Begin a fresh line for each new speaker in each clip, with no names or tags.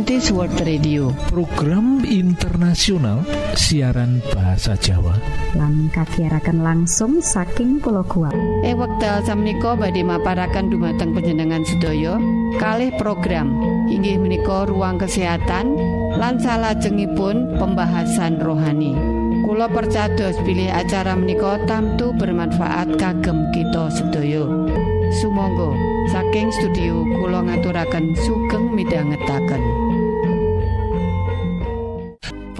Adventist World Radio.
Program internasional siaran bahasa Jawa.
Lan kagiatan langsung saking pulau kuat
eh wekdal samiko badhe maparakan dumateng penjenengan sedaya. Kalih program. Inggih menika ruang kesehatan lan salajengipun pembahasan rohani. Kulo percados pilih acara menika tamtu bermanfaat kagem kita sedaya. Sumangga. Saking studio kula ngaturaken sugeng midhangetaken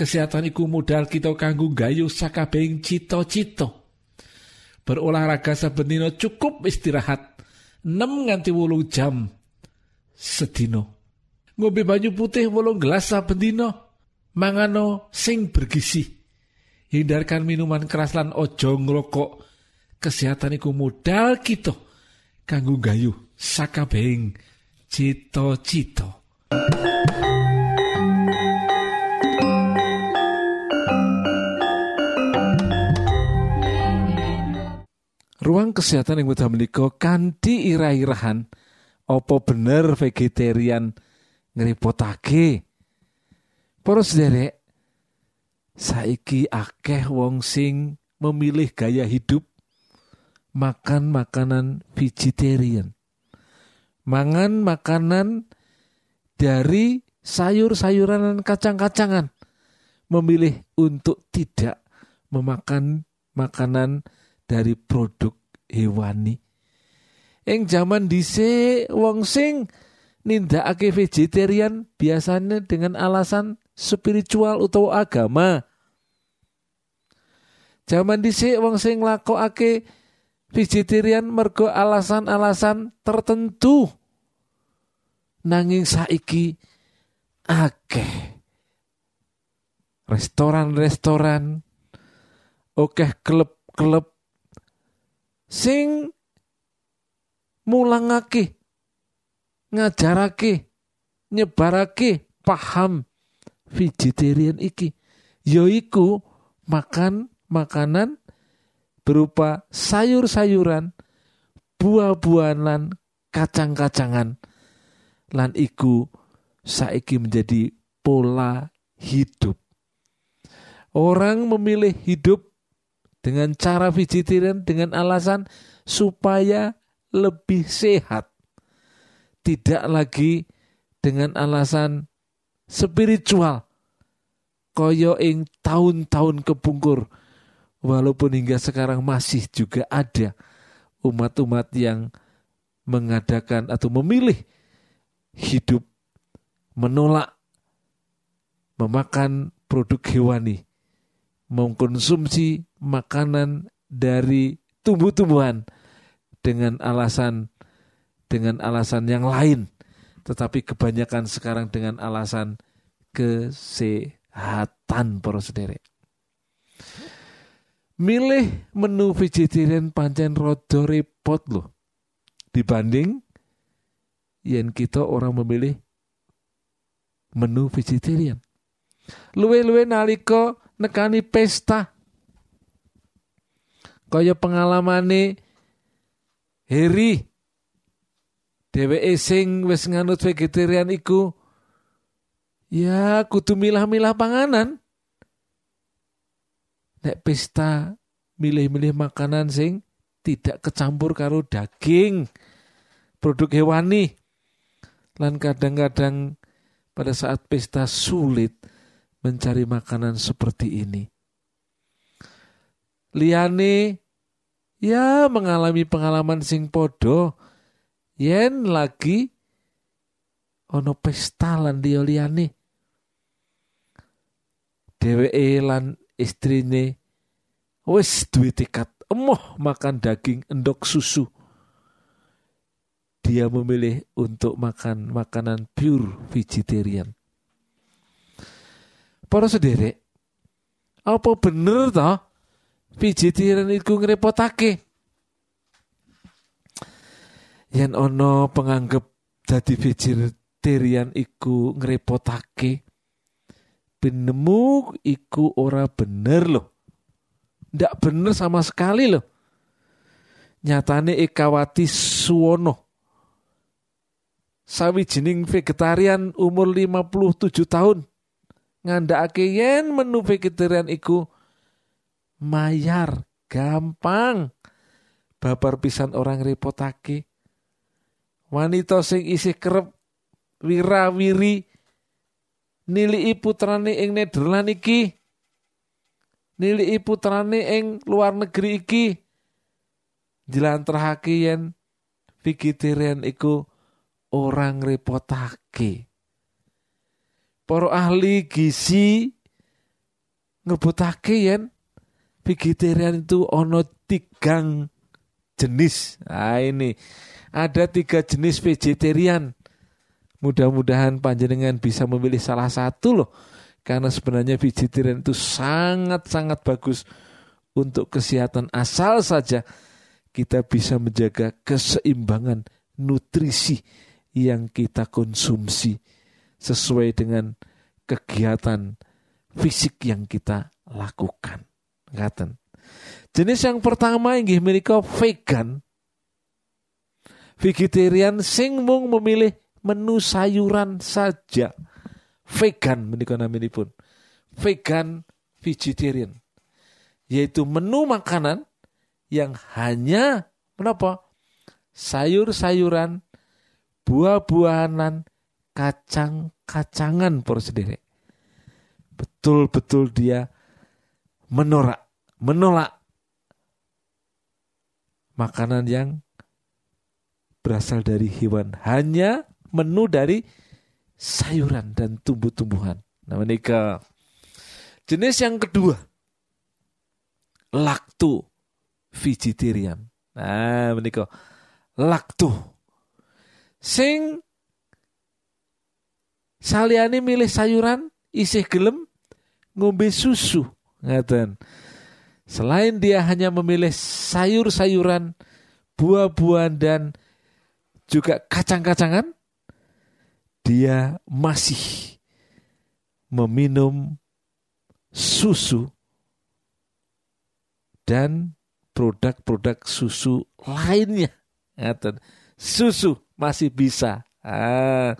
kesehatan iku modal kita kanggo gayu sakabehing cita-cita. Berolahraga saben dina cukup istirahat 6 nganti 8 jam sedino ngombe banyu putih wolung gelas saben dina mangano sing bergizi. Hindarkan minuman keras lan ojo ngrokok kesehatan iku modal kita kanggo gayu sakabehing cita-cita. Ruang kesehatan yang mudah menika kanthi irah-irahan opo bener vegetarian ngrepotake. Para sederek, saiki akeh wong sing memilih gaya hidup makan makanan vegetarian. Mangan makanan dari sayur-sayuran dan kacang-kacangan. Memilih untuk tidak memakan makanan dari produk hewani. Ing zaman dhisik wong sing nindakake vegetarian biasanya dengan alasan spiritual utawa agama. Zaman dhisik wong sing nglakokake vegetarian mergo alasan-alasan tertentu. Nanging saiki akeh restoran-restoran okeh klub-klub sing mulangake ngajarake nyebarake paham vegetarian iki yaiku makan makanan berupa sayur-sayuran, buah-buahan kacang-kacangan. Lan iku saiki menjadi pola hidup. Orang memilih hidup dengan cara vegetarian dengan alasan supaya lebih sehat. Tidak lagi dengan alasan spiritual. Koyo ing tahun-tahun kepungkur walaupun hingga sekarang masih juga ada umat-umat yang mengadakan atau memilih hidup menolak memakan produk hewani, mengkonsumsi makanan dari tumbuh-tumbuhan dengan alasan dengan alasan yang lain, tetapi kebanyakan sekarang dengan alasan kesehatan para sederek milih menu vegetarian pancen rada repot loh dibanding yen kita orang memilih menu vegetarian. Luwe-luwe nalika nekani pesta. Kaya pengalamane Heri dheweke sing wis nganut vegetarian iku ya kudu milah-milah panganan. Nek pesta milih-milih makanan sing tidak kecampur karo daging produk hewani. Lan kadang-kadang pada saat pesta sulit mencari makanan seperti ini. Liane ya mengalami pengalaman sing podo yen lagi ono pesta lan dia liane dheweke lan istrine wis duwe tekad emoh makan daging endok susu. Dia memilih untuk makan makanan pure vegetarian Para sederek, apa bener toh vegetarian iku ngrepotake? Yen ana penganggep dadi vegetarian iku ngrepotake, benemu iku ora bener loh. Ndak bener sama sekali loh. Nyatane Ekawati Suwono sawijining vegetarian umur 57 tahun ngandakake yen menu vegetarian iku mayar gampang. Babar pisan orang repotake wanita sing isih kerep wirawiri nilai putrane ing Nederland iki nilai putrane ing luar negeri iki. Jelantrahake yen vegetarian iku orang repotake. Para ahli gizi ngebutake yen vegetarian itu ono tigang jenis. Nah ini ada tiga jenis vegetarian. Mudah-mudahan panjenengan bisa memilih salah satu loh. Karena sebenarnya vegetarian itu sangat-sangat bagus untuk kesehatan asal saja kita bisa menjaga keseimbangan nutrisi yang kita konsumsi sesuai dengan kegiatan fisik yang kita lakukan. Ngaten. Jenis yang pertama inggih menika vegan. Vegetarian sing mung memilih menu sayuran saja. Vegan menika pun. Vegan vegetarian. Yaitu menu makanan yang hanya menapa? Sayur-sayuran buah-buahan, kacang-kacangan por sendiri. Betul-betul dia menolak, menolak makanan yang berasal dari hewan. Hanya menu dari sayuran dan tumbuh-tumbuhan. Nah, menikah. Jenis yang kedua, lakto vegetarian. Nah, menikah lakto sing saliyane milih sayuran isih gelem ngombe susu ngaten selain dia hanya memilih sayur-sayuran buah-buahan dan juga kacang-kacangan dia masih meminum susu dan produk-produk susu lainnya. Ngaten. Susu masih bisa. Ah,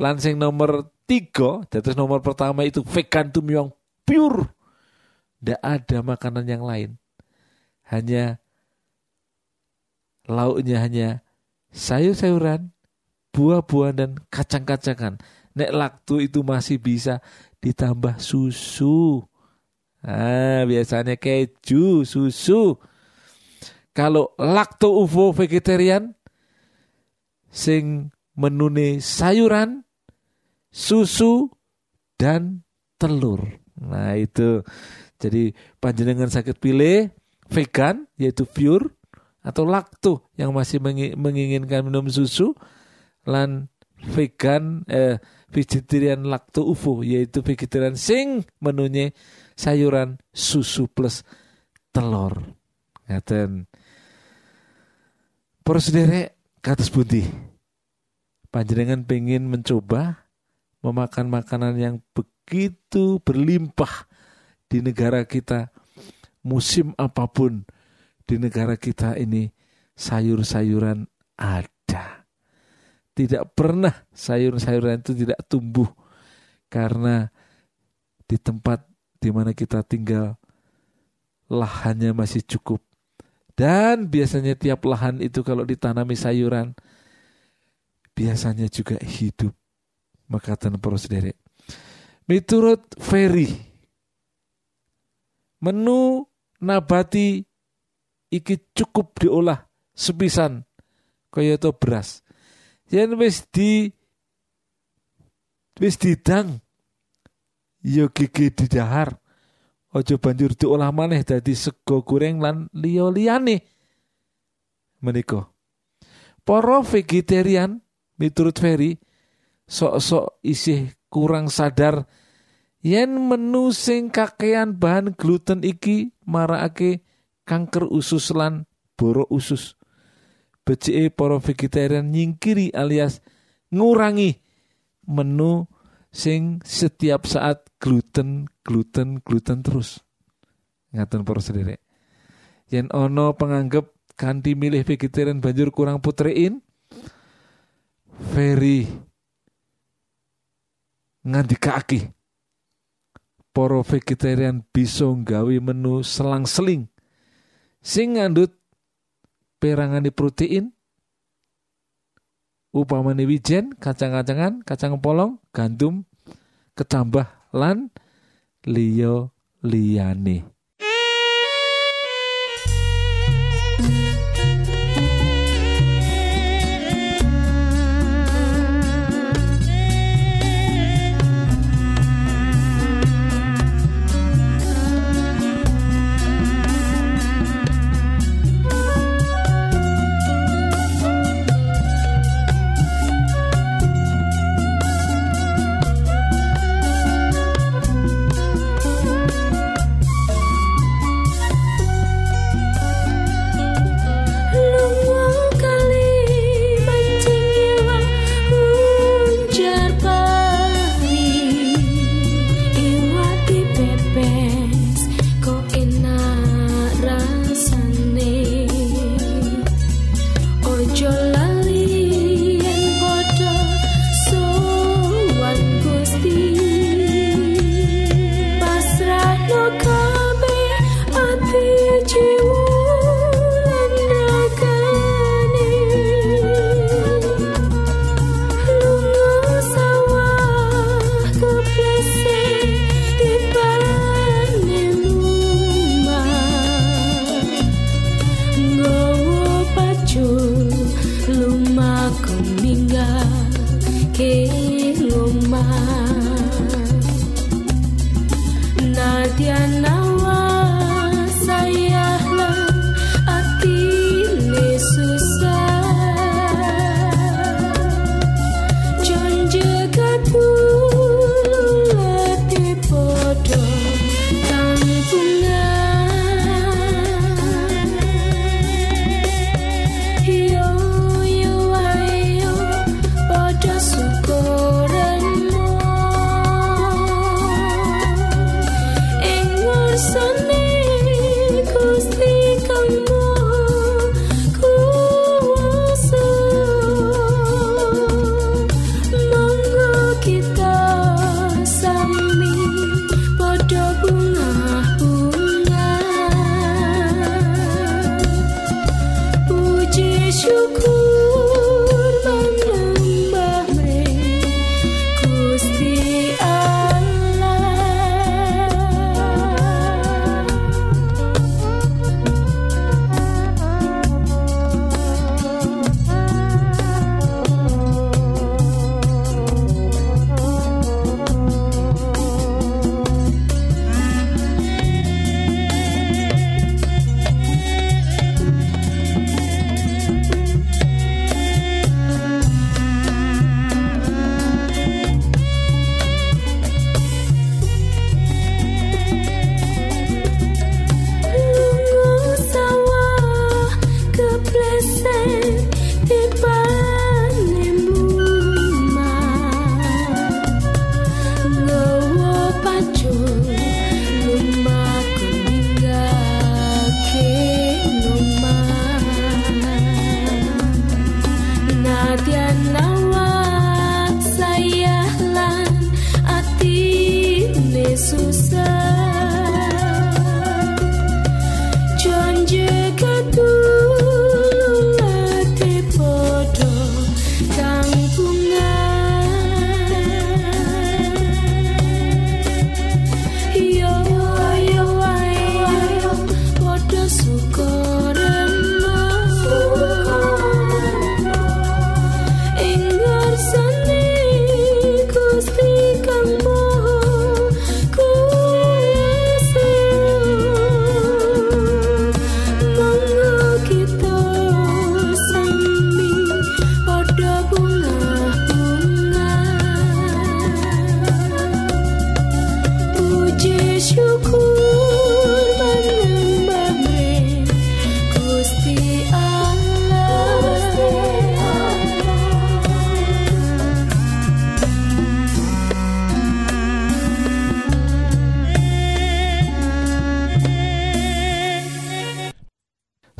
lansing nomor tiga, terus nomor pertama itu vegan tuh yang pure. Tidak ada makanan yang lain. Hanya lauknya hanya sayur-sayuran, buah-buahan dan kacang-kacangan. Nek laktu itu masih bisa ditambah susu. Ah, biasanya keju, susu. Kalau lakto uvo vegetarian sing menune sayuran, susu dan telur. Nah, itu. Jadi panjenengan sakit pilih vegan yaitu pure atau lakto yang masih menginginkan minum susu lan vegan eh, vegetarian lakto UFO yaitu vegetarian sing menunya sayuran susu plus telur. Ngaten. Para Katus putih. Panjenengan pengen mencoba memakan makanan yang begitu berlimpah di negara kita. Musim apa pun di negara kita ini sayur-sayuran ada. Tidak pernah sayur-sayuran itu tidak tumbuh karena di tempat di mana kita tinggal lahannya masih cukup dan biasanya tiap lahan itu kalau ditanami sayuran, biasanya juga hidup. Maka para sendiri. Miturut Ferry, menu nabati iki cukup diolah sepisan kaya beras. Yang wis di wis didang yo gigi didahar Ojo banjur diolah maneh dadi sego goreng lan liya-liyane. Menika. Para vegetarian miturut Ferry sok-sok isih kurang sadar
yen menu sing kakean bahan gluten iki marakake kanker usus lan boro usus. Becike para vegetarian nyingkiri alias ngurangi menu sing setiap saat gluten gluten gluten terus. Ngaten para sederek. Yen ono penganggap kanthi milih vegetarian banjur kurang protein, very ngandikake para vegetarian bisa nggawe menu selang-seling sing ngandut perangane protein upamane wijen, kacang-kacangan, kacang polong, gandum, ketambah lan liya liyane.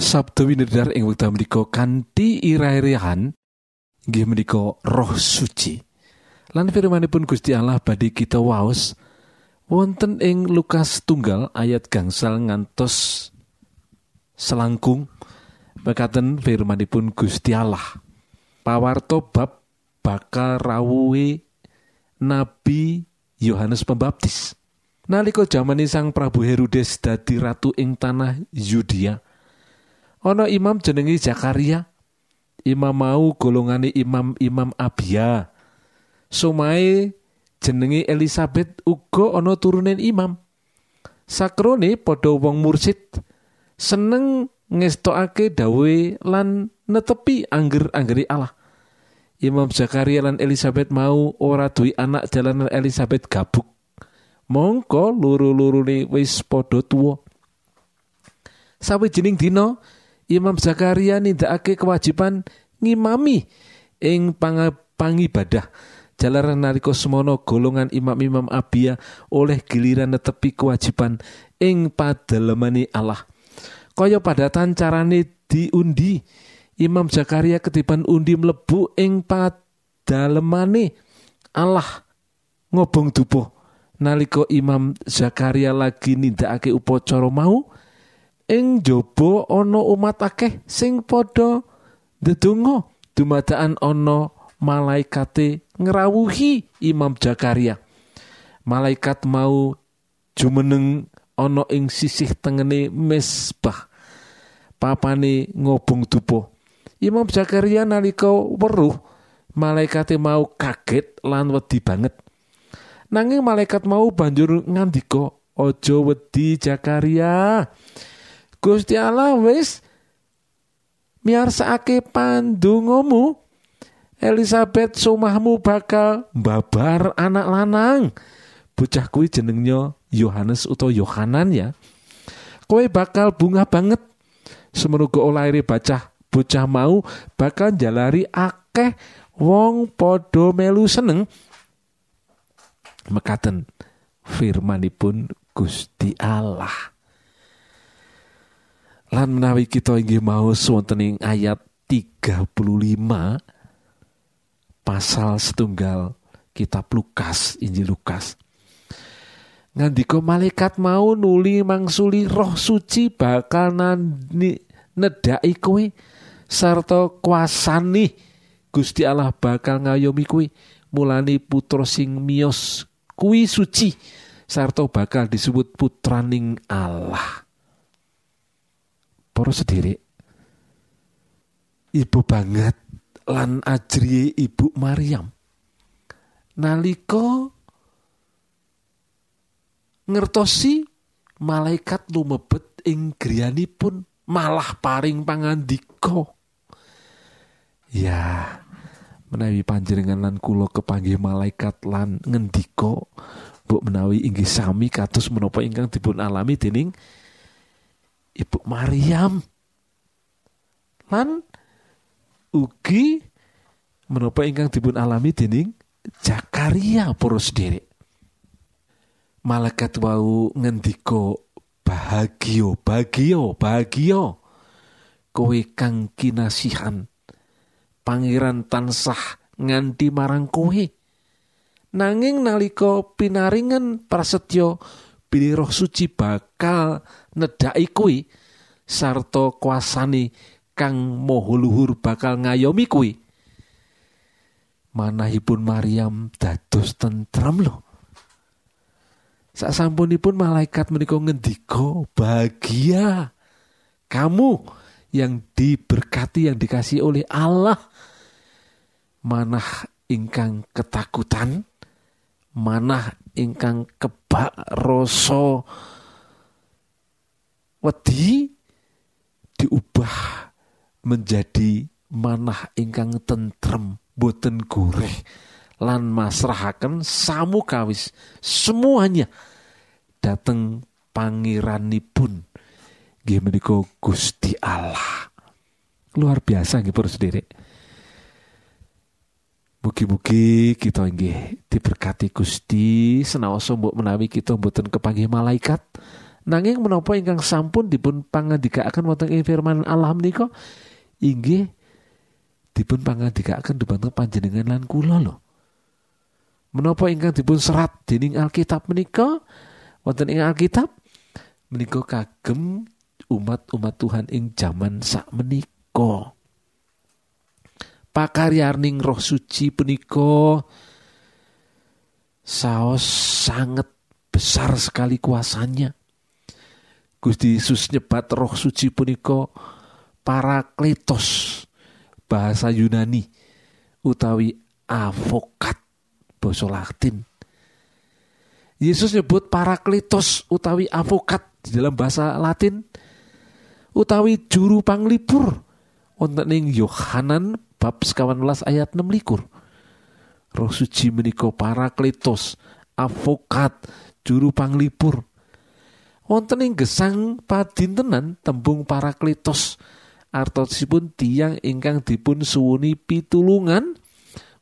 Sabtu winedar ing wekdal menika kanthi ira-irahan nggih menika roh suci. Lan firmanipun Gusti Allah badhe kita waos wonten ing Lukas tunggal ayat gangsal ngantos selangkung mekaten firmanipun Gusti Allah. Pawarto bab bakal rawuhe Nabi Yohanes Pembaptis. Nalika jaman Sang Prabu Herodes dadi ratu ing tanah Yudea, ana imam jenenge Zakaria. Imam mau golongane imam-imam Abia. Sumae jenenge Elizabeth uga ana turunen imam. Sakrone padha wong mursid seneng ngestokake dawe lan netepi angger-anggeri Allah. Imam Zakaria lan Elizabeth mau ora duwe anak jalanan Elizabeth gabuk. Mongko luru-lurune wis padha tuwa. Sawijining dina Imam Zakaria nindakake kewajiban ngimami ing pangibadah. Jalaran nalika semono golongan imam-imam Abia oleh giliran netepi kewajiban ing padalemani Allah. Kaya padatan carane diundi. Imam Zakaria ketiban undi mlebu ing padalemane Allah ngobong dupuh nalika Imam Zakaria lagi nindakake upacara mau ing jaba ana umat akeh sing padha ndedonga dumadakan ana malaikate ngrawuhi Imam Zakaria malaikat mau jumeneng ana ing sisih tengene mesbah papane ngobong dupa. Imam Zakaria nalika weruh malaikate mau kaget lan wedi banget. Nanging malaikat mau banjur ngandika, "Aja wedi Zakaria. Gusti Allah wis miarsakake pandongamu. Elizabeth sumahmu bakal babar anak lanang. Bocah kuwi jenengnya Yohanes utawa Yohanan ya. Kowe bakal bunga banget. Semenuga olaire bacah bocah mau bakal jalari akeh wong padha melu seneng mekaten firmanipun Gusti Allah lan menawi kita inggih mau wonten ing ayat 35 pasal setunggal kitab Lukas Injil Lukas ngandika malaikat mau nuli mangsuli roh suci bakal nani nedaki kowe sarta kuasani Gusti Allah bakal ngayomi kowe mulani putra sing miyos kuwi suci sarta bakal disebut putraning Allah. Para sederek ibu banget lan ajri ibu Maryam. Nalika ngertosi malaikat lumebet ing griyanipun malah paring pangandika. Ya menawi panjenengan lan kula kepanggih malaikat lan ngendika mbok menawi inggih sami kados menapa ingkang dipun alami dening Ibu Maryam. Lan ugi menapa ingkang dipun alami dening Zakaria para sederek malaikat wau ngendika bahagia bahagia bahagia kowe kang kinasihan pangeran tansah nganti marang kowe. Nanging nalika pinaringan prasetyo pilih roh suci bakal nedaki kowe sarta kuasani kang moho luhur bakal ngayomi kowe manahipun Maryam dados tentrem lho. Sasampunipun malaikat menika ngendika bahagia kamu yang diberkati yang dikasih oleh Allah. Manah ingkang ketakutan manah ingkang kebak rasa wedi diubah menjadi manah ingkang tentrem boten goreh lan masrahaken samu kawis semuanya dateng pangeranipun. Nggih menika Gusti Allah. Luar biasa nggih para sederek Mugi-mugi kita inggih diberkati Gusti. Senaoso mbok menawi kita mboten kepanggih malaikat. Nanging menapa ingkang sampun dipun pangandikaaken wonten ing firman Allah menika? Inggih dipun pangandikaaken dumateng panjenengan lan kula lho. Menapa ingkang dipun serat dening Alkitab menika? Wonten ing Alkitab? Menika kagem umat-umat Tuhan ing jaman sak menika. Pakaryaning Roh Suci punika saos sangat besar sekali kuasanya. Gusti Yesus nyebat Roh Suci punika parakletos bahasa Yunani utawi avokat basa Latin. Yesus nyebut parakletos utawi avokat di dalam bahasa Latin utawi juru panglipur wonten ing Yohanan bab 18 ayat 6 likur. Roh suci menika parakletos, avokat, juru panglipur. Wonten ing gesang padintenan tembung parakletos artosipun tiang ingkang dipun suwuni pitulungan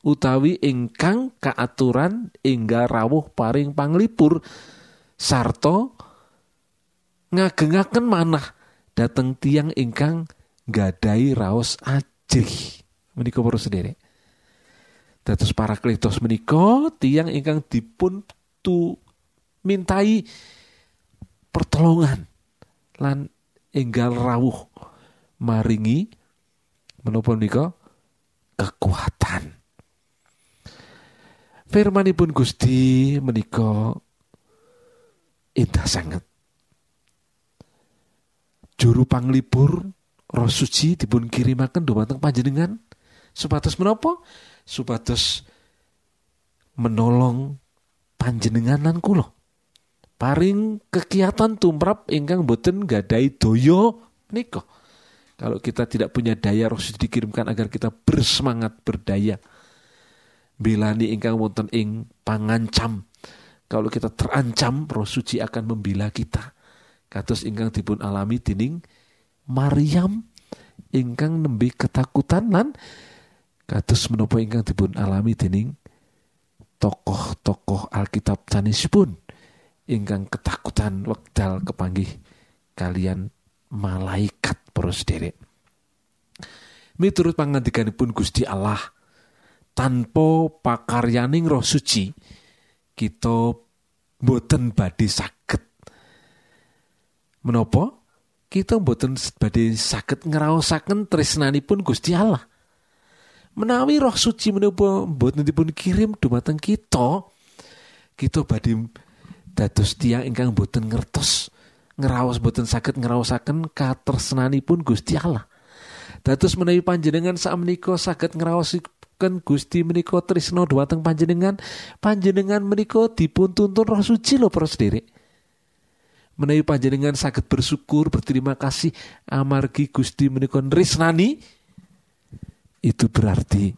utawi ingkang kaaturan enggal rawuh paring panglipur sarto ngagengaken manah dateng tiang ingkang gadai raos ajih menika para sendiri. Dados parakletos menika tiang ingkang dipun tu mintai pertolongan lan enggal rawuh maringi menapa menika? Kekuatan. Firmanipun Gusti menika indah sangat. Juru panglipur roh suci dipun kirimaken dumateng panjenengan supados menapa? Supados menolong panjenengan lan kula. Paring kegiatan tumrap ingkang boten gadai doyo nika kalau kita tidak punya daya roh dikirimkan agar kita bersemangat berdaya. Bilani ingkang wonten ing pangancam. Kalau kita terancam roh suci akan membela kita. Kados ingkang dipun alami dening Maryam ingkang nembe ketakutan lan kados menapa ingkang dipun alami dening tokoh-tokoh Alkitab sanesipun? Ingkang ketakutan wekdal kepanggih kalian malaikat para sederek. Miturut pangandikanipun Gusti Allah tanpa pakaryaning roh suci kita boten badhe saged. Menapa? Kita boten badhe saged ngraosaken tresnanipun Gusti Allah menawi roh suci menapa boten dipun kirim dumateng kita kita badhe dados tiang ingkang boten ngertos ngeraos boten saged ngraosaken katresnanipun Gusti Allah. Dados menawi panjenengan sak menika saged ngraos Ken Gusti menika tresno dumateng panjenengan panjenengan menika dipun tuntun Roh Suci lho para sederek. Menawi panjenengan sakit bersyukur berterima kasih amargi Gusti menika nrisnani itu berarti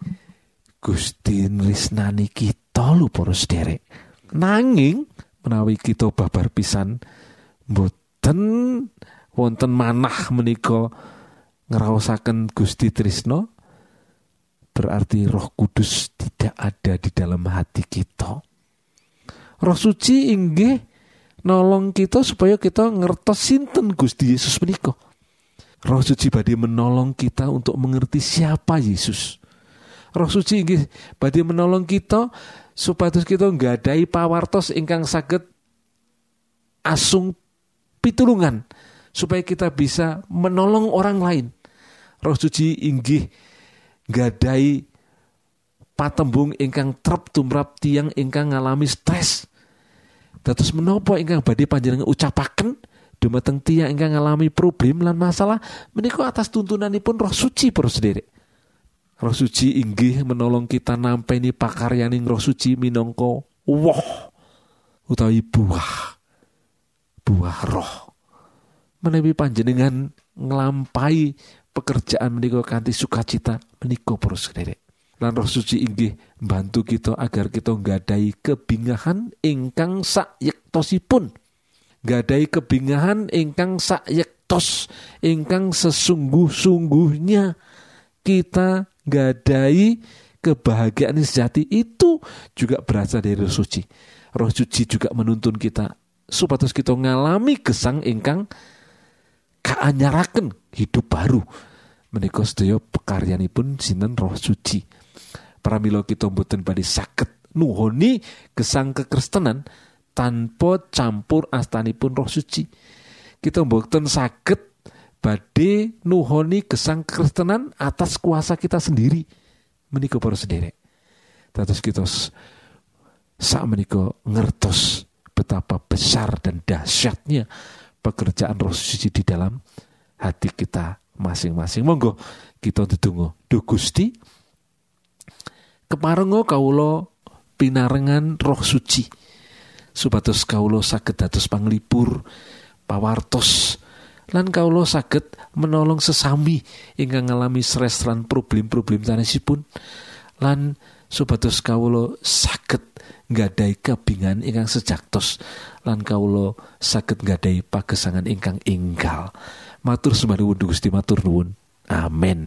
Gusti nrisnani kita lho para sederek nanging menawi kita babar pisan boten wonten manah menika ngraosaken Gusti Trisno berarti Roh Kudus tidak ada di dalam hati kita. Roh suci inggih nolong kita supaya kita ngertos sinten Gusti Yesus menika. Roh suci badhe menolong kita untuk mengerti siapa Yesus. Roh suci badhe menolong kita supaya kita nggadai pawartos ingkang saged asung pitulungan supaya kita bisa menolong orang lain. Roh suci inggih gadai patembung ingkang trep tumrap tiang ingkang ngalami stres. Dados menopo ingkang badhe panjenengan ucapaken dumateng tiang ingkang ngalami problem lan masalah menika atas tuntunanipun Roh Suci para sendiri. Roh Suci inggih menolong kita nampeni pakaryaning Roh Suci minangka woh utawi buah buah roh. Menawi panjenengan nglampahi pekerjaan menika kanthi sukacita menika para sederek. Lan Roh Suci inggih bantu kita agar kita nggadai kebingahan ingkang sayektosipun. Gadai kebingahan ingkang sayektos, ingkang sesungguh-sungguhnya kita gadai kebahagiaan sejati itu juga berasal dari Roh Suci. Roh Suci juga menuntun kita supados kita ngalami gesang ingkang kaanyaraken hidup baru menika sedaya pekaryanipun sinten Roh Suci. Pramila kita mboten badhe saged nuhoni gesang kekristenan tanpa campur astanipun Roh Suci. Kita mboten saged badhe nuhoni gesang kekristenan atas kuasa kita sendiri. Menika para sederek. Dados kita sak menika ngertos betapa besar dan dahsyatnya pekerjaan Roh Suci di dalam hati kita masing-masing. Monggo kita ndedonga. Duh Gusti, keparenga kawula pinarengan Roh Suci supados kawula saged dados panglipur pawartos. Lan kawula saged menolong sesami ingkang ngalami stres lan problem-problem sanesipun. Lan supados kawula saged nggadahi kebingan ingkang sejaktos lan kawula saged nggadahi pagesangan ingkang inggal matur sembah Gusti matur nuwun. Amin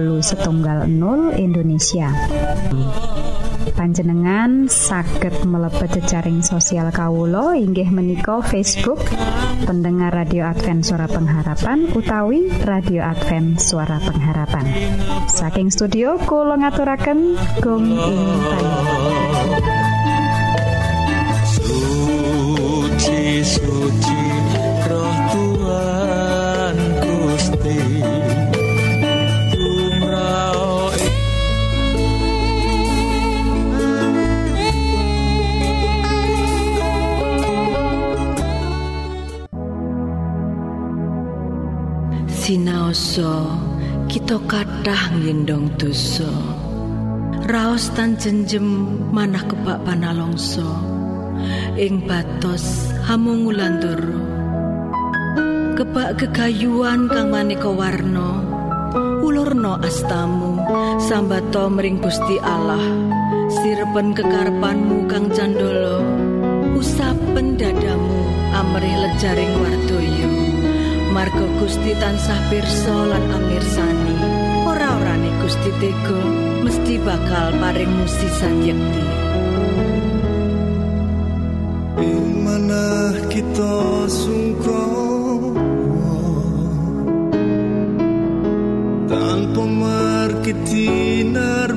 setunggal 0 Indonesia. Panjenengan saged mlebet jejaring sosial Kawulo inggih menika Facebook pendengar radio Advent suara pengharapan utawi radio Advent suara pengharapan. Saking studio Kulo ngaturaken gong ing
Suci suci
Sinaoso kita kathah ngendong dosa. Raos tan jenjem manah kebak panalongso. Ing batos hamung ulandoro. Kebak gegayuan kang maneka warna. Ulurno astamu sambato mring Gusti Allah. Sirepen kekarepanmu kang candolo. Usapen dadamu amrih lejaring wardoyo. Margo Gusti tansah pirsa lan amirsani. Ora-orane Gusti tega mesti bakal paring musisat yekti.
Ing manah kita sungkong tanpa marketina